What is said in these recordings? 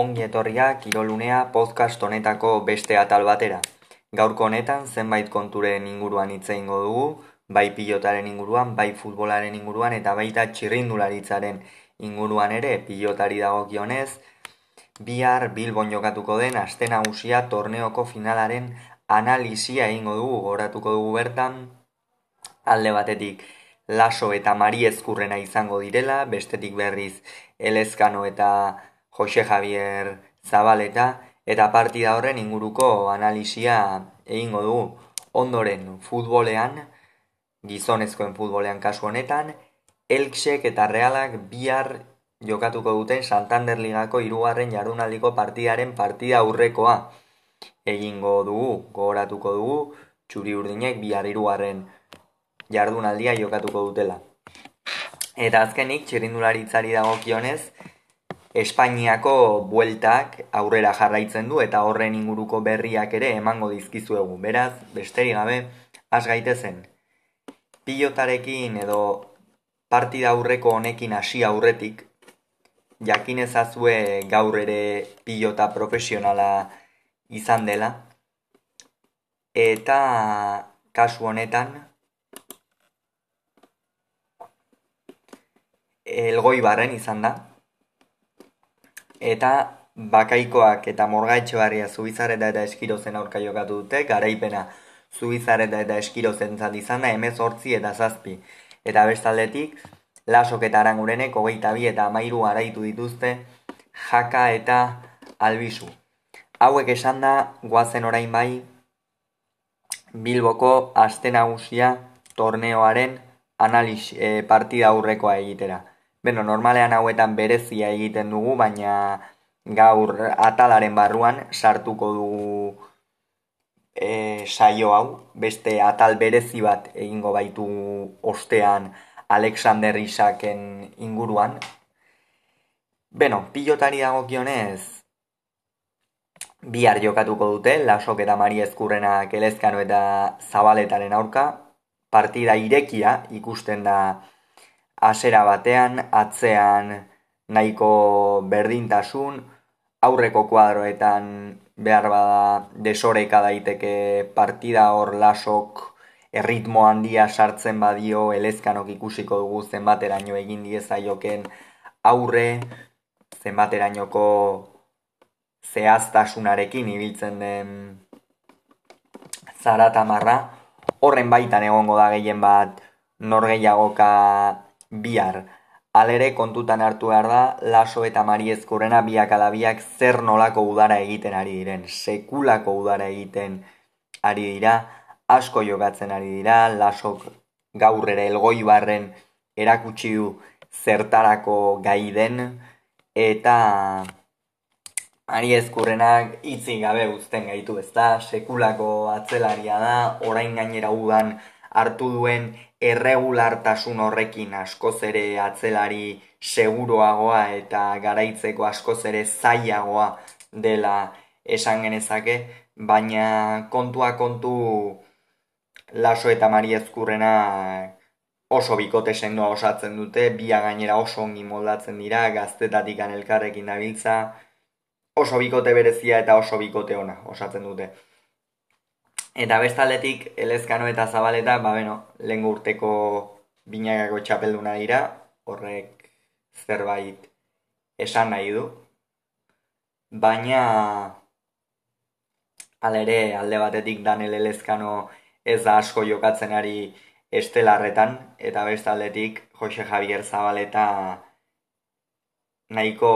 Ongi etorria Kirolunea podcast honetako beste atal batera. Gaurko honetan zenbait konturen inguruan hitz egingo dugu, bai pilotaren inguruan, bai futbolaren inguruan eta baita txirrindularitzaren inguruan ere pilotari dagokionez, bihar Bilbon jokatuko den aste nagusia torneoko finalaren analisia egingo dugu, goratuko dugu bertan alde batetik Laso eta Mari Ezkurrena izango direla, bestetik berriz Elezkano eta Jose Javier Zabaleta eta partida horren inguruko analisia egingo dugu. Ondoren futbolean, gizonezkoen futbolean kasu honetan, Elksek eta Realak bihar jokatuko duten Santander Ligako hirugarren jardunaldiko partidaren partida aurrekoa egingo dugu, gogoratuko dugu, txuri urdinek bihar hirugarren jardunaldia jokatuko dutela. Eta azkenik, txirindularitzari dagokionez, Espainiako bueltak aurrera jarraitzen du eta horren inguruko berriak ere emango dizkizuegu. Beraz, besterik gabe, has gaitezen. Pilotarekin edo partida aurreko honekin hasi aurretik, jakin ezazue gaur ere pilota profesionala izan dela. Eta kasu honetan, elgoi barren izan da, eta bakaikoak eta morgaitxoarria zubizareta eta eskirozen aurka jokatu dute, garaipena zubizareta eta eskirozen zat izan da, emez eta zazpi. Eta bestaldetik, lasok eta arangurenek hogeita bi eta amairu araitu dituzte, jaka eta albizu. Hauek esan da, guazen orain bai, Bilboko aste nagusia torneoaren analiz e, partida aurrekoa egitera. Beno, normalean hauetan berezia egiten dugu, baina gaur atalaren barruan sartuko dugu e, saio hau. Beste atal berezi bat egingo baitu ostean Alexander Isaken inguruan. Beno, pilotari dagokionez bihar jokatuko dute, lasok eta Mari Ezkurrenak elezkano eta zabaletaren aurka. Partida irekia ikusten da Asera batean, atzean nahiko berdintasun, aurreko kuadroetan behar bada desoreka daiteke partida hor lasok erritmo handia sartzen badio elezkanok ikusiko dugu zenbateraino egin diezaioken aurre zenbaterainoko zehaztasunarekin ibiltzen den zaratamarra horren baitan egongo da gehien bat norgeiagoka bihar. Alere kontutan hartu behar da, laso eta mari ezkurrena biak alabiak zer nolako udara egiten ari diren. Sekulako udara egiten ari dira, asko jogatzen ari dira, lasok gaurrera elgoi barren erakutsi du zertarako gai den, eta mari ezkurrenak itzi gabe uzten gaitu ez da, sekulako atzelaria da, orain gainera udan hartu duen erregulartasun horrekin askoz ere atzelari seguroagoa eta garaitzeko askoz ere zailagoa dela esan genezake, baina kontua kontu laso eta mari ezkurrena oso bikote sendoa osatzen dute, bia gainera oso ongi moldatzen dira, gaztetatik elkarrekin dabiltza, oso bikote berezia eta oso bikote ona osatzen dute. Eta bestaldetik, elezkano eta zabaleta, ba, beno, lehen urteko binagako txapelduna dira, horrek zerbait esan nahi du. Baina, alere, alde batetik Daniel elezkano ez da asko jokatzen ari estelarretan, eta bestaldetik, Jose Javier Zabaleta nahiko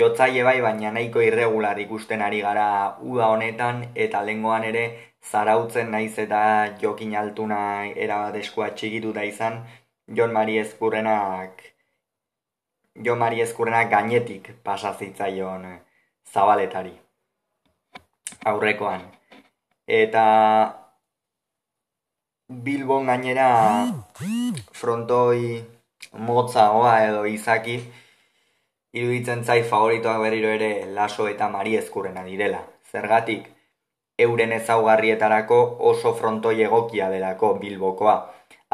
jotzaile bai, baina nahiko irregular ikusten ari gara uda honetan, eta lengoan ere, zarautzen naiz eta jokin altuna erabat eskua txikitu da izan, Jon Mari Ezkurrenak Jon Mari Ezkurrenak gainetik pasazitzaion zabaletari aurrekoan. Eta Bilbon gainera frontoi motzagoa edo izaki iruditzen zai favoritoak berriro ere laso eta Mari Ezkurrena direla. Zergatik, euren ezaugarrietarako oso frontoi egokia delako bilbokoa.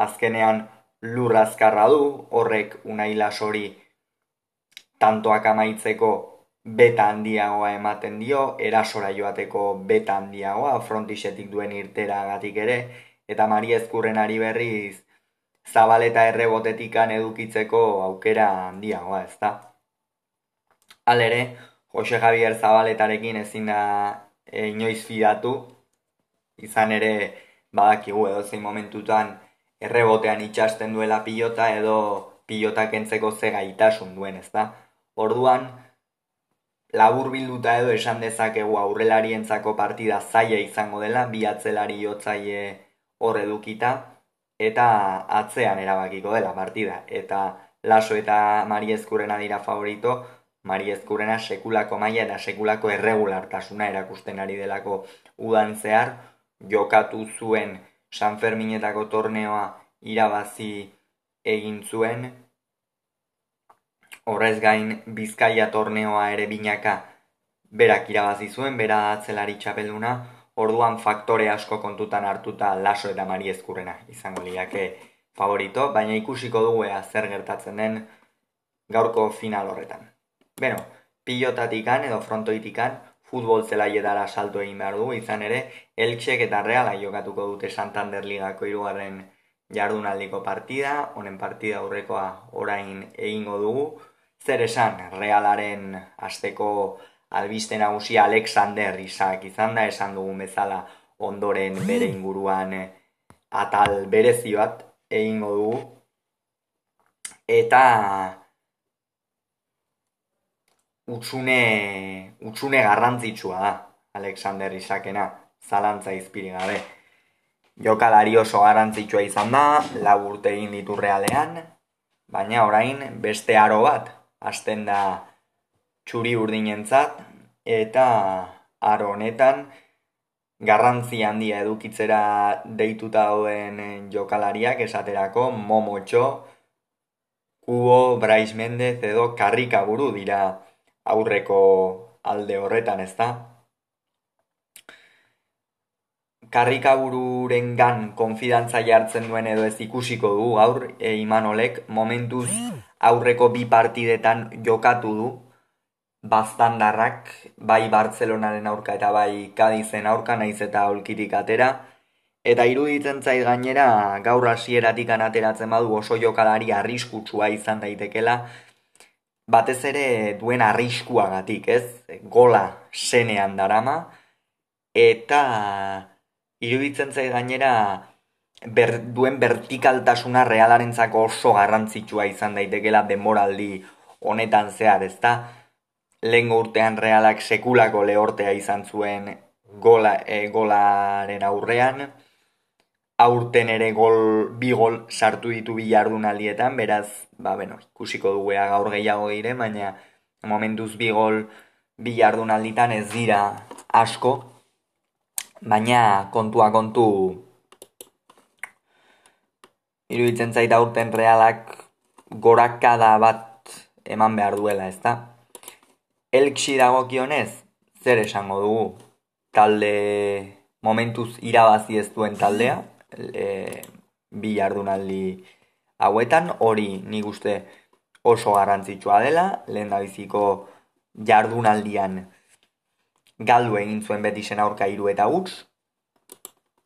Azkenean lur azkarra du, horrek unai lasori tantoak amaitzeko beta handiagoa ematen dio, erasora joateko beta handiagoa, frontisetik duen irteragatik ere, eta Mari Ezkurren ari berriz zabaleta errebotetikan edukitzeko aukera handiagoa, ez da? Alere, Jose Javier Zabaletarekin ezin da e, inoiz fidatu, izan ere badakigu edo zein momentutan errebotean itxasten duela pilota edo pilota kentzeko ze gaitasun duen, ez da? Orduan, labur bilduta edo esan dezakegu aurrelarientzako partida zaila izango dela, bi atzelari jotzaile hor edukita, eta atzean erabakiko dela partida. Eta Laso eta Mari Ezkurena dira favorito, Mari Ezkurena sekulako maila eta sekulako erregulartasuna erakusten ari delako udan zehar, jokatu zuen San Ferminetako torneoa irabazi egin zuen, horrez gain Bizkaia torneoa ere binaka berak irabazi zuen, bera atzelari txapelduna, orduan faktore asko kontutan hartuta laso eta mari ezkurrena izango liake favorito, baina ikusiko dugu ea zer gertatzen den gaurko final horretan. Beno, pilotatikan edo frontoitikan futbol zelaietara salto egin behar dugu, izan ere, Eltsek eta Reala jokatuko dute Santander Ligako irugarren jardunaldiko partida, honen partida aurrekoa orain egingo dugu, zer esan realaren asteko albiste nagusi Alexander Isaac izan da. Esan dugun bezala ondoren bere inguruan atal berezi bat egingo dugu. Eta utsune utsune garrantzitsua da Alexander Isaacena zalantza izpiri gabe. Jokalari oso garrantzitsua izan da laburte egin ditu realean baina orain beste aro bat hasten da txuri urdinentzat eta aro honetan garrantzi handia edukitzera deituta dauden jokalariak esaterako Momotxo, Kubo, Brais Mendez edo Karrika buru dira aurreko alde horretan ez da. Karrikabururen gan konfidantza jartzen duen edo ez ikusiko du gaur e, Imanolek momentuz aurreko bi partidetan jokatu du. Baztandarrak bai Bartzelonaren aurka eta bai Kadizen aurka naiz eta aulkirik atera. Eta iruditzen zait gainera gaur hasieratik ateratzen badu oso jokalari arriskutsua izan daitekela batez ere duen arriskuagatik, ez? Gola senean darama eta iruditzen zait gainera ber, duen vertikaltasuna realarentzako oso garrantzitsua izan daitekela demoraldi honetan zehar, ezta? Lehen urtean realak sekulako lehortea izan zuen gola, e, golaren aurrean, aurten ere gol, bi gol sartu ditu bi aldietan, beraz, ba, bueno, ikusiko duguea gaur gehiago dire, baina momentuz bi gol bi alditan ez dira asko, baina kontua kontu iruditzen zait aurten realak gorakada bat eman behar duela, ez da? Elksi dagokionez, zer esango dugu? Talde momentuz irabazi ez duen taldea, e, bi jardunaldi hauetan, hori nik uste oso garrantzitsua dela, lehen da biziko jardunaldian galdu egin zuen beti zen aurka iru eta utz,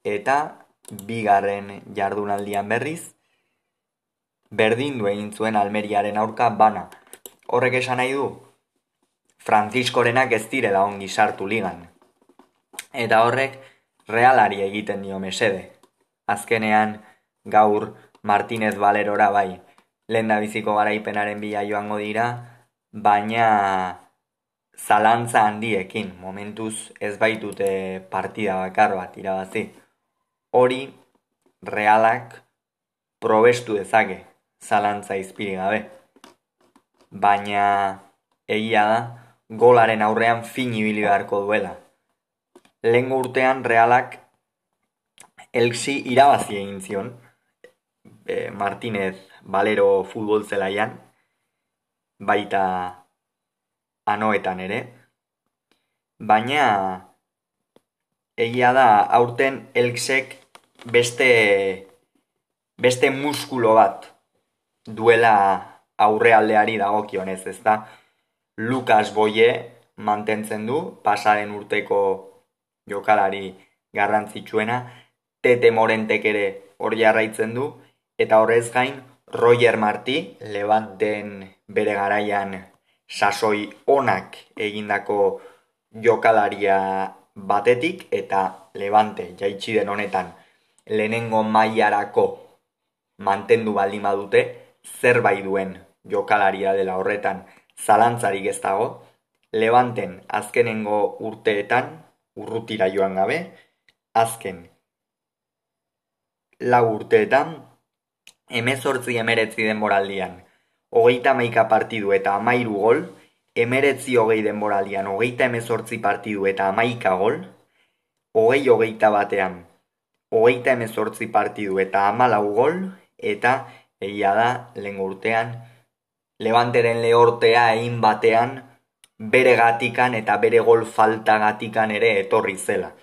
eta bigarren jardunaldian berriz, berdin du egin zuen Almeriaren aurka bana. Horrek esan nahi du, Franziskorenak ez direla ongi sartu ligan. Eta horrek, realari egiten dio mesede. Azkenean, gaur Martinez Valerora bai, lehen da biziko garaipenaren bila joango dira, baina zalantza handiekin, momentuz ez baitute partida bakar bat irabazi hori realak probestu dezake zalantza izpiri gabe. Baina egia da golaren aurrean fin ibili beharko duela. Lehen urtean realak elksi irabazi egin zion e, Martinez Balero futbol zelaian baita anoetan ere. Baina egia da aurten elksek beste beste muskulo bat duela aurrealdeari dagokionez, ez da? Lukas Boie mantentzen du, pasaren urteko jokalari garrantzitsuena, Tete Morentek ere hor jarraitzen du, eta horrez gain Roger Marti, Levanten bere garaian sasoi onak egindako jokalaria batetik, eta Levante jaitsi den honetan lehenengo mailarako mantendu baldin badute, zerbait duen jokalaria dela horretan zalantzarik ez dago, Levanten azkenengo urteetan, urrutira joan gabe, azken lau urteetan, emezortzi emeretzi denboraldian, hogeita maika partidu eta amairu gol, emeretzi hogei denboraldian, hogeita emezortzi partidu eta amaika gol, hogei hogeita batean, hogeita emezortzi partidu eta amalau gol, eta egia da, lehen urtean, Levanteren lehortea egin batean, bere gatikan eta bere gol falta gatikan ere etorri zela.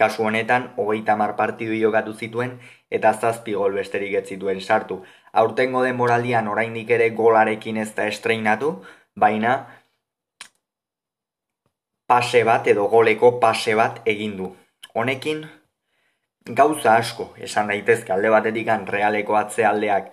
Kasu honetan, hogeita mar partidu jokatu zituen, eta zazpi gol besterik ez zituen sartu. Aurtengo denboraldian oraindik ere golarekin ez da estreinatu, baina pase bat edo goleko pase bat egin du. Honekin, gauza asko esan daitezke alde batetik realeko atzealdeak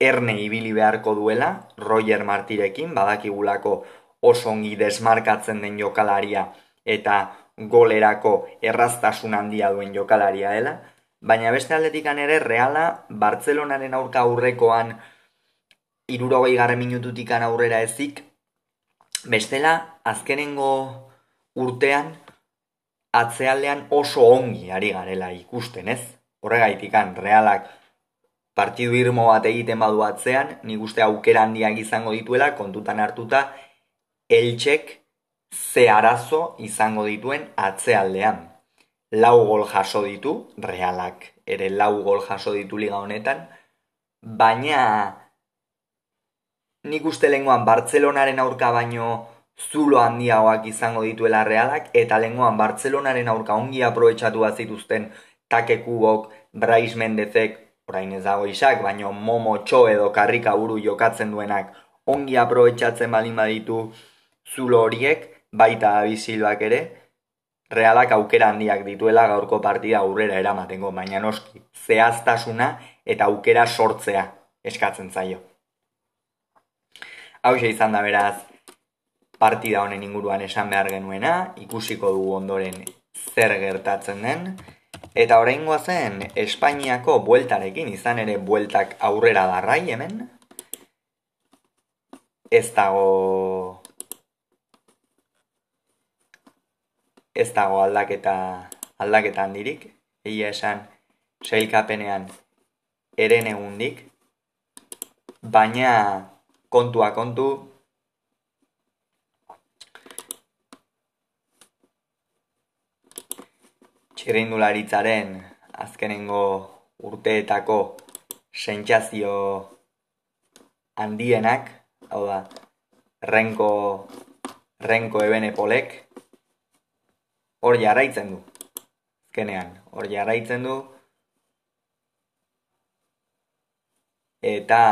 erne ibili beharko duela, Roger Martirekin, badakigulako oso ongi desmarkatzen den jokalaria eta golerako erraztasun handia duen jokalaria dela, baina beste aldetikan ere reala Bartzelonaren aurka aurrekoan irurogei garren minututikan aurrera ezik, bestela azkenengo urtean atzealdean oso ongi ari garela ikusten ez. Horregaitikan realak partidu irmo bat egiten badu atzean, nik uste aukera handiak izango dituela, kontutan hartuta, eltsek ze arazo izango dituen atzealdean. Lau gol jaso ditu, realak ere lau gol jaso ditu liga honetan, baina nik uste lenguan Bartzelonaren aurka baino zulo handiagoak izango dituela realak, eta lenguan Bartzelonaren aurka ongi aprobetsatu zituzten takekubok, Brais Mendezek, orain ez dago isak, baino Momo Txo edo Karrika Buru jokatzen duenak ongi aprobetsatzen balin baditu zulo horiek, baita abisilbak ere, realak aukera handiak dituela gaurko partida aurrera eramatengo, baina noski, zehaztasuna eta aukera sortzea eskatzen zaio. Hau izan da beraz, partida honen inguruan esan behar genuena, ikusiko dugu ondoren zer gertatzen den, eta orain zen Espainiako bueltarekin izan ere bueltak aurrera darrai hemen, ez dago ez dago aldaketa aldaketa handirik, egia esan sailkapenean eren egundik, baina kontua kontu, txirrindularitzaren azkenengo urteetako sentsazio handienak, hau da, renko, renko ebene polek, hor jarraitzen du. Azkenean, hor jarraitzen du. Eta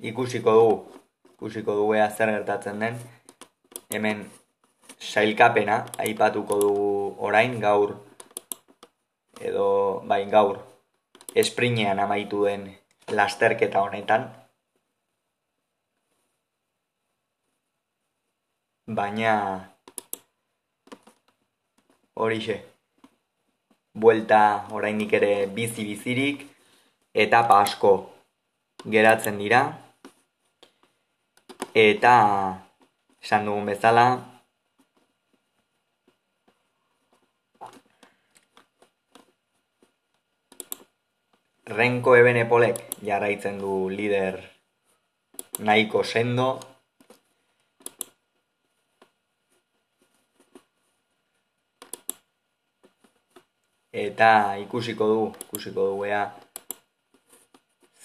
ikusiko dugu, ikusiko dugu ea zer gertatzen den. Hemen sailkapena aipatuko dugu orain gaur edo bain gaur esprinean amaitu den lasterketa honetan baina horixe buelta orainik ere bizi bizirik eta asko geratzen dira eta esan dugun bezala Renko Ebenepolek jarraitzen du lider nahiko sendo. Eta ikusiko du, ikusiko du ea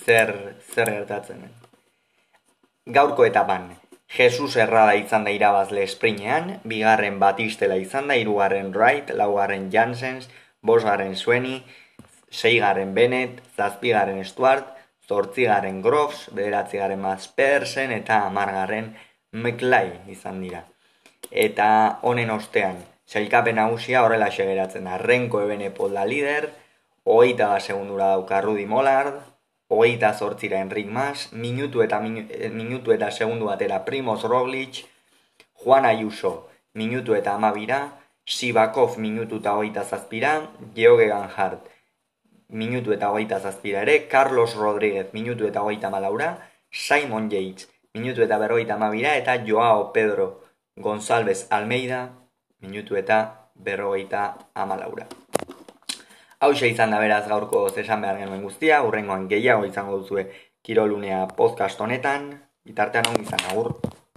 zer, zer gertatzen. Gaurko etapan, Jesus errada izan da irabazle esprinean, bigarren Batistela izan da, irugarren Wright, laugarren Jansens, bosgarren Sueni, seigarren Bennett, zazpigarren Stuart, zortzigaren Groves, bederatzigarren Maspersen eta amargarren McLay izan dira. Eta honen ostean, sailkapen nagusia horrela segeratzen da. Renko ebene podla lider, hogeita da segundura dauka Rudy Mollard, hogeita zortzira Enric Mas, minutu eta, eh, minutu eta segundu batera Primoz Roglic, Juan Ayuso, minutu eta amabira, Sibakov minutu eta hogeita zazpira, Geoge Ganhart, minutu eta hogeita zazpira ere, Carlos Rodríguez, minutu eta hogeita malaura, Simon Yates, minutu eta berrogeita amabira, eta Joao Pedro González Almeida, minutu eta berrogeita amalaura. Hau izan da beraz gaurko zesan behar genuen guztia, urrengoan gehiago izango duzue kirolunea podcast honetan, bitartean ongi izan agur.